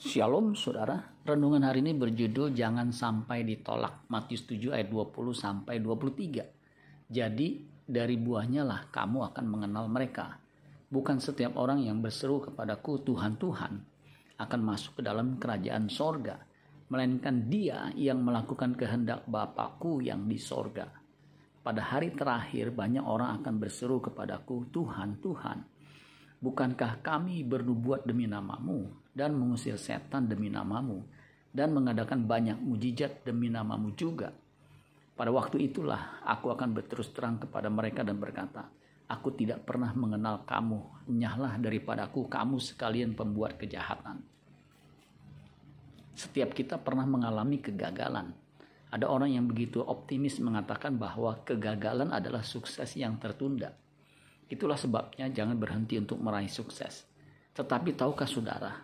Shalom saudara, renungan hari ini berjudul jangan sampai ditolak. Matius 7 ayat 20 sampai 23. Jadi dari buahnya lah kamu akan mengenal mereka. Bukan setiap orang yang berseru kepadaku Tuhan Tuhan akan masuk ke dalam kerajaan sorga. Melainkan dia yang melakukan kehendak Bapakku yang di sorga. Pada hari terakhir banyak orang akan berseru kepadaku Tuhan Tuhan Bukankah kami bernubuat demi namamu dan mengusir setan demi namamu dan mengadakan banyak mujizat demi namamu juga? Pada waktu itulah aku akan berterus terang kepada mereka dan berkata, Aku tidak pernah mengenal kamu, nyahlah daripadaku kamu sekalian pembuat kejahatan. Setiap kita pernah mengalami kegagalan. Ada orang yang begitu optimis mengatakan bahwa kegagalan adalah sukses yang tertunda. Itulah sebabnya jangan berhenti untuk meraih sukses. Tetapi tahukah saudara,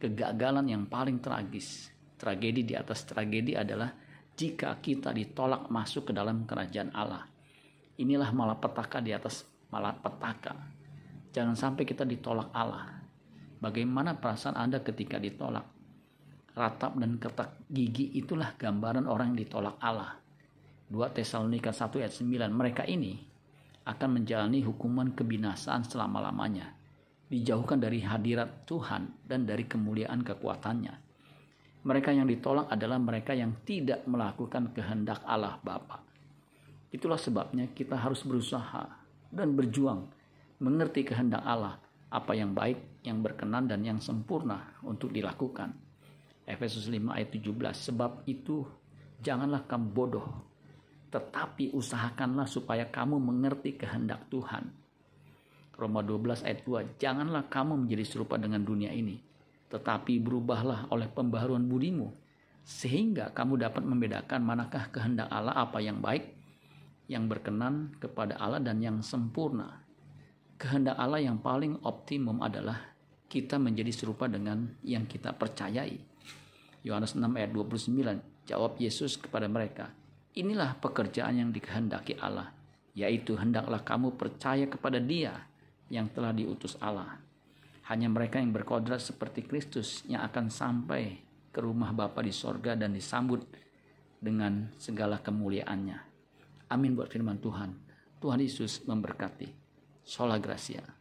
kegagalan yang paling tragis, tragedi di atas tragedi adalah jika kita ditolak masuk ke dalam kerajaan Allah. Inilah malapetaka di atas malapetaka. Jangan sampai kita ditolak Allah. Bagaimana perasaan Anda ketika ditolak? Ratap dan ketak gigi itulah gambaran orang yang ditolak Allah. 2 Tesalonika 1 ayat 9. Mereka ini akan menjalani hukuman kebinasaan selama-lamanya, dijauhkan dari hadirat Tuhan dan dari kemuliaan kekuatannya. Mereka yang ditolak adalah mereka yang tidak melakukan kehendak Allah Bapa. Itulah sebabnya kita harus berusaha dan berjuang mengerti kehendak Allah, apa yang baik, yang berkenan dan yang sempurna untuk dilakukan. Efesus 5 ayat 17 Sebab itu janganlah kamu bodoh tetapi usahakanlah supaya kamu mengerti kehendak Tuhan. Roma 12 ayat 2, janganlah kamu menjadi serupa dengan dunia ini, tetapi berubahlah oleh pembaharuan budimu, sehingga kamu dapat membedakan manakah kehendak Allah apa yang baik, yang berkenan kepada Allah dan yang sempurna. Kehendak Allah yang paling optimum adalah kita menjadi serupa dengan yang kita percayai. Yohanes 6 ayat 29, jawab Yesus kepada mereka, Inilah pekerjaan yang dikehendaki Allah, yaitu hendaklah kamu percaya kepada Dia yang telah diutus Allah. Hanya mereka yang berkodrat seperti Kristus yang akan sampai ke rumah Bapa di sorga dan disambut dengan segala kemuliaannya. Amin buat firman Tuhan. Tuhan Yesus memberkati. Sola Gracia.